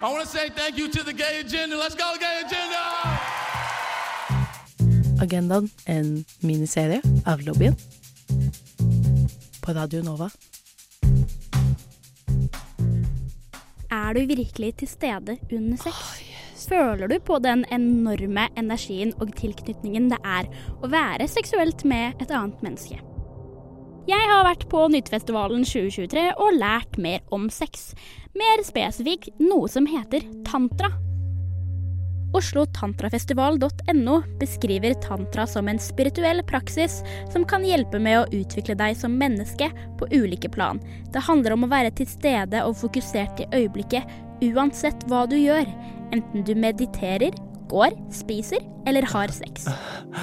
I want to say thank you to the gay agenda. Let's go, gay agenda! Agendaen, en miniserie av lobbyen på Radio Nova. Er du virkelig til stede under sex? Føler du på den enorme energien og tilknytningen det er å være seksuelt med et annet menneske? Jeg har vært på Nyttfestivalen 2023 og lært mer om sex. Mer spesifikt noe som heter tantra. OsloTantrafestival.no beskriver tantra som en spirituell praksis som kan hjelpe med å utvikle deg som menneske på ulike plan. Det handler om å være til stede og fokusert i øyeblikket uansett hva du gjør. Enten du mediterer, går, spiser eller har sex.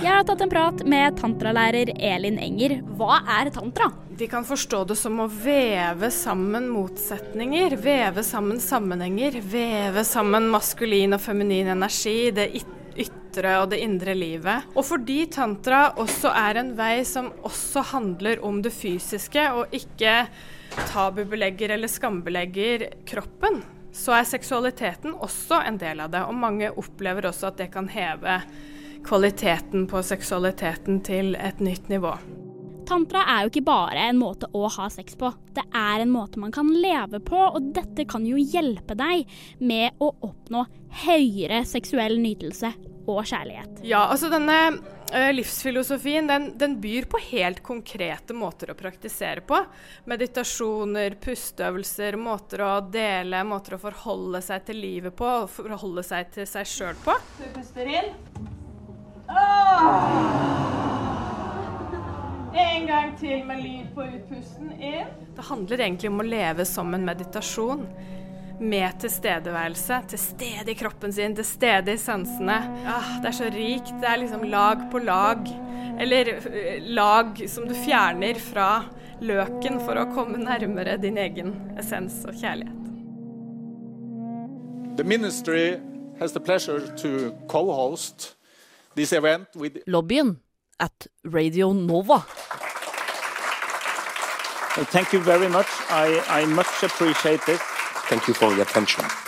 Jeg har tatt en prat med tantralærer Elin Enger. Hva er tantra? De kan forstå det som å veve sammen motsetninger, veve sammen sammenhenger, veve sammen maskulin og feminin energi, det ytre og det indre livet. Og fordi tantra også er en vei som også handler om det fysiske, og ikke tabubelegger eller skambelegger kroppen, så er seksualiteten også en del av det. Og mange opplever også at det kan heve kvaliteten på seksualiteten til et nytt nivå. Tantra er jo ikke bare en måte å ha sex på. Det er en måte man kan leve på, og dette kan jo hjelpe deg med å oppnå høyere seksuell nytelse og kjærlighet. Ja, altså denne uh, livsfilosofien den, den, byr på helt konkrete måter å praktisere på. Meditasjoner, pusteøvelser, måter å dele, måter å forholde seg til livet på, og forholde seg til seg sjøl på. Du puster inn. En gang til med lyd på utpusten. Inn. Det handler egentlig om å leve som en meditasjon med tilstedeværelse. Til stede i kroppen sin, til stede i sansene. Ah, det er så rikt. Det er liksom lag på lag. Eller uh, lag som du fjerner fra løken for å komme nærmere din egen essens og kjærlighet. The ministry has the pleasure to co-host this event with Lobbyen at Radio Nova. Well, thank you very much. I, I much appreciate this. Thank you for your attention.